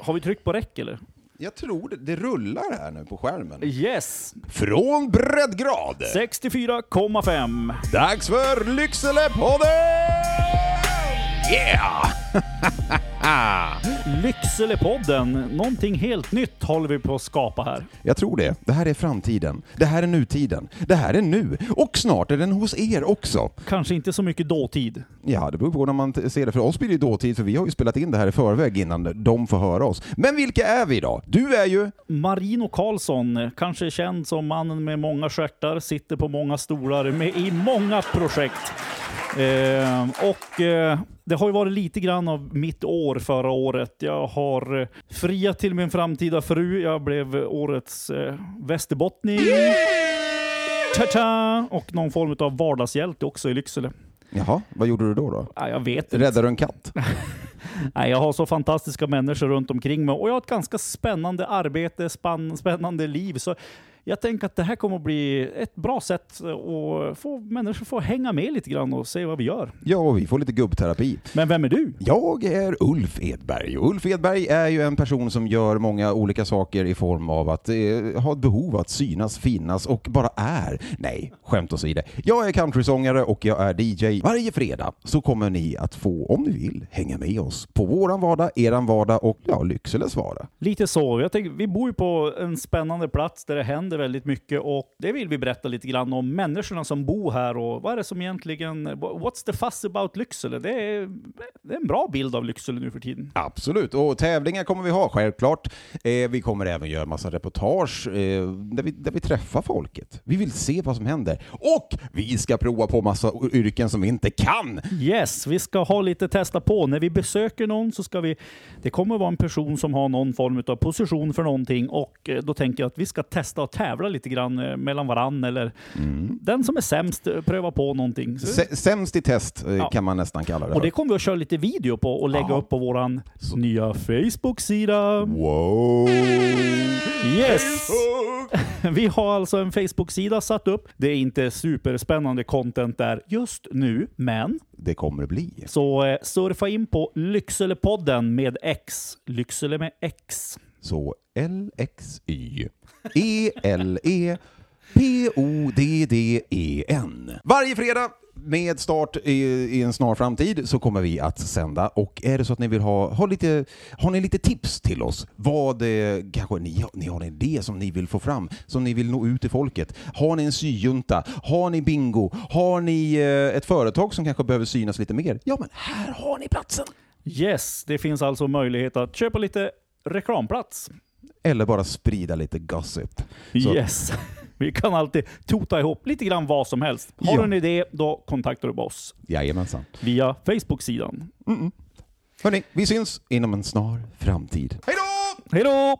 Har vi tryckt på räck eller? Jag tror det, det rullar här nu på skärmen. Yes! Från breddgrad. 64,5. Dags för Lyckselepodden! Yeah! Lyckselepodden. Någonting helt nytt håller vi på att skapa här. Jag tror det. Det här är framtiden. Det här är nutiden. Det här är nu. Och snart är den hos er också. Kanske inte så mycket dåtid. Ja, det beror på när man ser det. För oss blir det dåtid, för vi har ju spelat in det här i förväg innan de får höra oss. Men vilka är vi då? Du är ju... Marino Karlsson, kanske känd som mannen med många stjärtar, sitter på många stolar med i många projekt. Eh, och eh, det har ju varit lite grann av mitt år förra året. Jag har eh, friat till min framtida fru. Jag blev årets eh, västerbottning. Ta-ta! Och någon form av vardagshjälte också i Lycksele. Jaha, vad gjorde du då? då? Ja, jag vet inte. Räddade du en katt? Nej, jag har så fantastiska människor runt omkring mig och jag har ett ganska spännande arbete, spann, spännande liv. Så jag tänker att det här kommer att bli ett bra sätt att få människor få hänga med lite grann och se vad vi gör. Ja, och vi får lite gubbterapi. Men vem är du? Jag är Ulf Edberg och Ulf Edberg är ju en person som gör många olika saker i form av att eh, ha ett behov att synas, finnas och bara är. Nej, skämt åsido. Jag är countrysångare och jag är DJ. Varje fredag så kommer ni att få, om ni vill, hänga med oss på våran vardag, eran vardag och ja, Lyckseles vardag. Lite så. Jag tänker, vi bor ju på en spännande plats där det händer väldigt mycket och det vill vi berätta lite grann om människorna som bor här och vad är det som egentligen, what's the fuss about Lycksele? Det är, det är en bra bild av Lycksele nu för tiden. Absolut, och tävlingar kommer vi ha, självklart. Eh, vi kommer även göra massa reportage eh, där, vi, där vi träffar folket. Vi vill se vad som händer. Och vi ska prova på massa yrken som vi inte kan. Yes, vi ska ha lite testa på. När vi besöker någon så ska vi... Det kommer vara en person som har någon form av position för någonting och eh, då tänker jag att vi ska testa och tävla lite grann eh, mellan varann eller den som är sämst eh, pröva på någonting. Sämst i test eh, Ja. kan man nästan kalla det och det kommer vi att köra lite video på och lägga Ja. upp på våran nya Facebook-sida. Wow! Yes! Vi har alltså en Facebook-sida satt upp. Det är inte superspännande content där just nu, men Det kommer bli. Så eh, surfa in på Lyckselepodden med X. Lycksele med X. Så L-X-Y E-L-E P-O-D-D-E-N. Varje fredag med start i, i en snar framtid så kommer vi att sända och är det så att ni vill ha, ha lite, har ni lite tips till oss? Vad eh, kanske ni, har- ni har en idé som ni vill få fram, som ni vill nå ut till folket? Har ni en syjunta? Har ni bingo? Har ni eh, ett företag som kanske behöver synas lite mer? Ja, men här har ni platsen! Yes, det finns alltså möjlighet att köpa lite reklamplats. Eller bara sprida lite gossip. Så- Yes. Vi kan alltid tota ihop lite grann vad som helst. Har Ja. du en idé, då kontaktar du oss Jajamensan. via Facebook-sidan. Hörni, vi syns inom en snar framtid. Hej då! Hej då!